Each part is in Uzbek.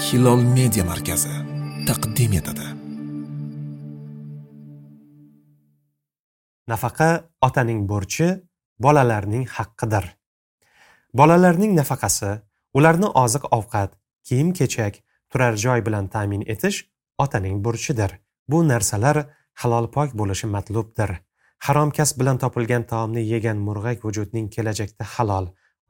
hilol media markazi taqdim etadi. Nafaqa otaning burchi bolalarning haqqidir. Bolalarning nafaqasi ularni oziq ovqat kiyim kechak turar joy bilan ta'min etish otaning burchidir. Bu narsalar halol pok bo'lishi matlubdir. Harom kasb bilan topilgan taomni yegan murg'ak vujudning kelajakda halol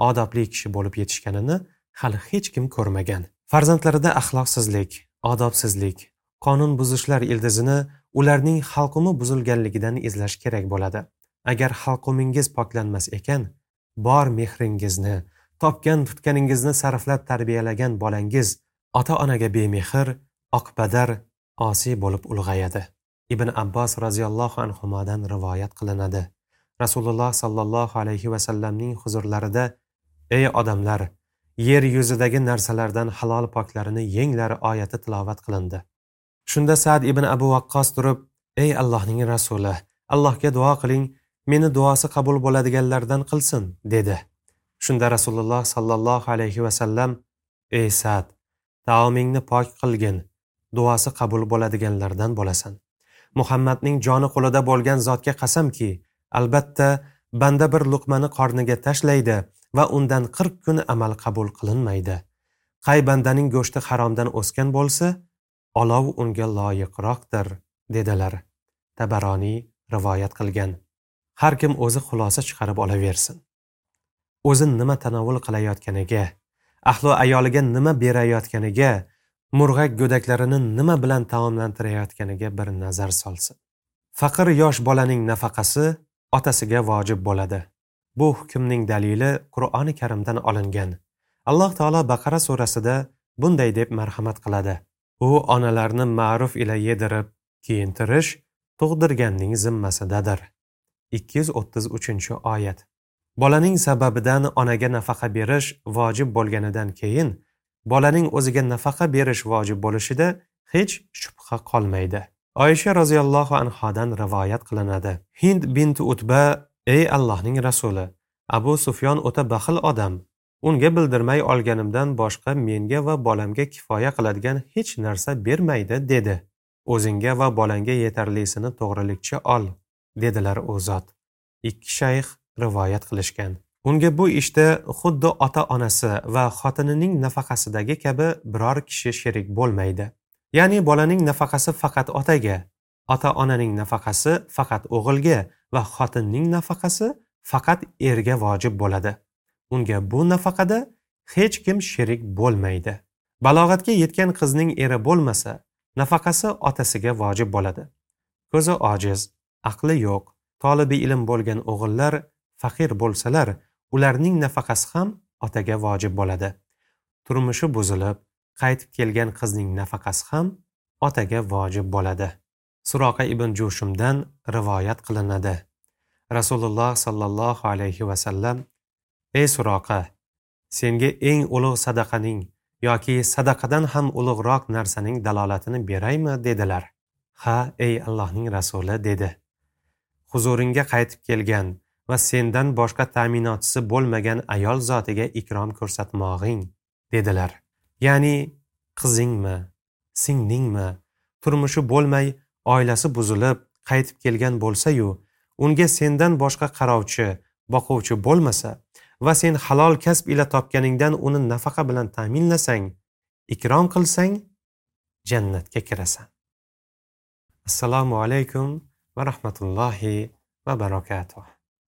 odobli kishi bo'lib yetishganini hali hech kim ko'rmagan. Farzandlarida axloqsizlik odobsizlik qonun buzishlar ildizini ularning halqumi buzilganligidan izlash kerak bo'ladi. Agar halqumingiz poklanmas ekan bor mehringizni topgan tutganingizni sarflab tarbiyalagan bolangiz ota onaga bemehr oqpadar osiy bo'lib ulg'ayadi. Ibn abbos roziyallohu anhudan rivoyat qilinadi. Rasululloh sollallohu alayhi vasallamning huzurlarida ey odamlar yer yuzidagi narsalardan halol poklarini yenglar oyati tilovat qilindi. Shunda sad ibn abu vaqqos turib ey allohning rasuli allohga duo qiling meni duosi qabul bo'ladiganlardan qilsin dedi. Shunda rasululloh sollallohu alayhi vasallam ey sad taomingni pok qilgin duosi qabul bo'ladiganlardan bo'lasan. Muhammadning joni qo'lida bo'lgan zotga qasamki albatta banda bir luqmani qorniga tashlaydi va undan qirq kun amal qabul qilinmaydi. Qay bandaning go'shti haromdan o'sgan bo'lsa olov unga loyiqroqdir dedilar. Tabaroniy rivoyat qilgan. Har kim o'zi xulosa chiqarib olaversin. O'zi nima tanovul qilayotganiga ahli ayoliga nima berayotganiga murg'ak go'daklarini nima bilan taomlantirayotganiga bir nazar solsin. Faqir yosh bolaning nafaqasi otasiga vojib bo'ladi. Bu hukmning dalili qur'oni karimdan olingan. Alloh taolo baqara surasida bunday deb marhamat qiladi. U onalarni ma'ruf ila yedirib kiyintirish tug'dirganning zimmasidadir. Ikki yuz o'ttiz uchinchi oyat. Bolaning sababidan onaga nafaqa berish vojib bo'lganidan keyin bolaning o'ziga nafaqa berish vojib bo'lishida hech shubha qolmaydi. Oysha roziyallohu anhodan rivoyat qilinadi. Hind bint utba ey allohning rasuli abu sufyon o'ta baxil odam. Unga bildirmay olganimdan boshqa menga va bolamga kifoya qiladigan hech narsa bermaydi dedi. O'zingga va bolangga yetarlisini to'g'rilikcha ol dedilar u zot. Ikki shayx rivoyat qilishgan. Unga bu ishda xuddi ota onasi va xotinining nafaqasidagi kabi biror kishi sherik bo'lmaydi. Ya'ni bolaning nafaqasi faqat otaga ota onaning nafaqasi faqat o'g'ilga va xotinning nafaqasi faqat erga vojib bo'ladi. Unga bu nafaqada hech kim sherik bo'lmaydi. Balog'atga yetgan qizning eri bo'lmasa nafaqasi otasiga vojib bo'ladi. Ko'zi ojiz aqli yo'q tolibi ilm bo'lgan o'g'illar faqir bo'lsalar ularning nafaqasi ham otaga vojib bo'ladi. Turmushi buzilib qaytib kelgan qizning nafaqasi ham otaga vojib bo'ladi. Suroqa ibn jushumdan rivoyat qilinadi. Rasululloh sollallohu alayhi vasallam ey suroqa senga eng ulug' sadaqaning yoki sadaqadan ham ulug'roq narsaning dalolatini beraymi? dedilar. Ha ey allohning rasuli dedi. Huzuringga qaytib kelgan va sendan boshqa ta'minotchisi bo'lmagan ayol zotiga ikrom ko'rsatmog'ing dedilar. Ya'ni qizingmi singlingmi turmushi bo'lmay oilasi buzilib qaytib kelgan bo'lsayu unga sendan boshqa qarovchi boquvchi bo'lmasa va sen halol kasb ila topganingdan uni nafaqa bilan ta'minlasang ikrom qilsang jannatga kirasan. Assalomu alaykum va rahmatullohi va barakatuh.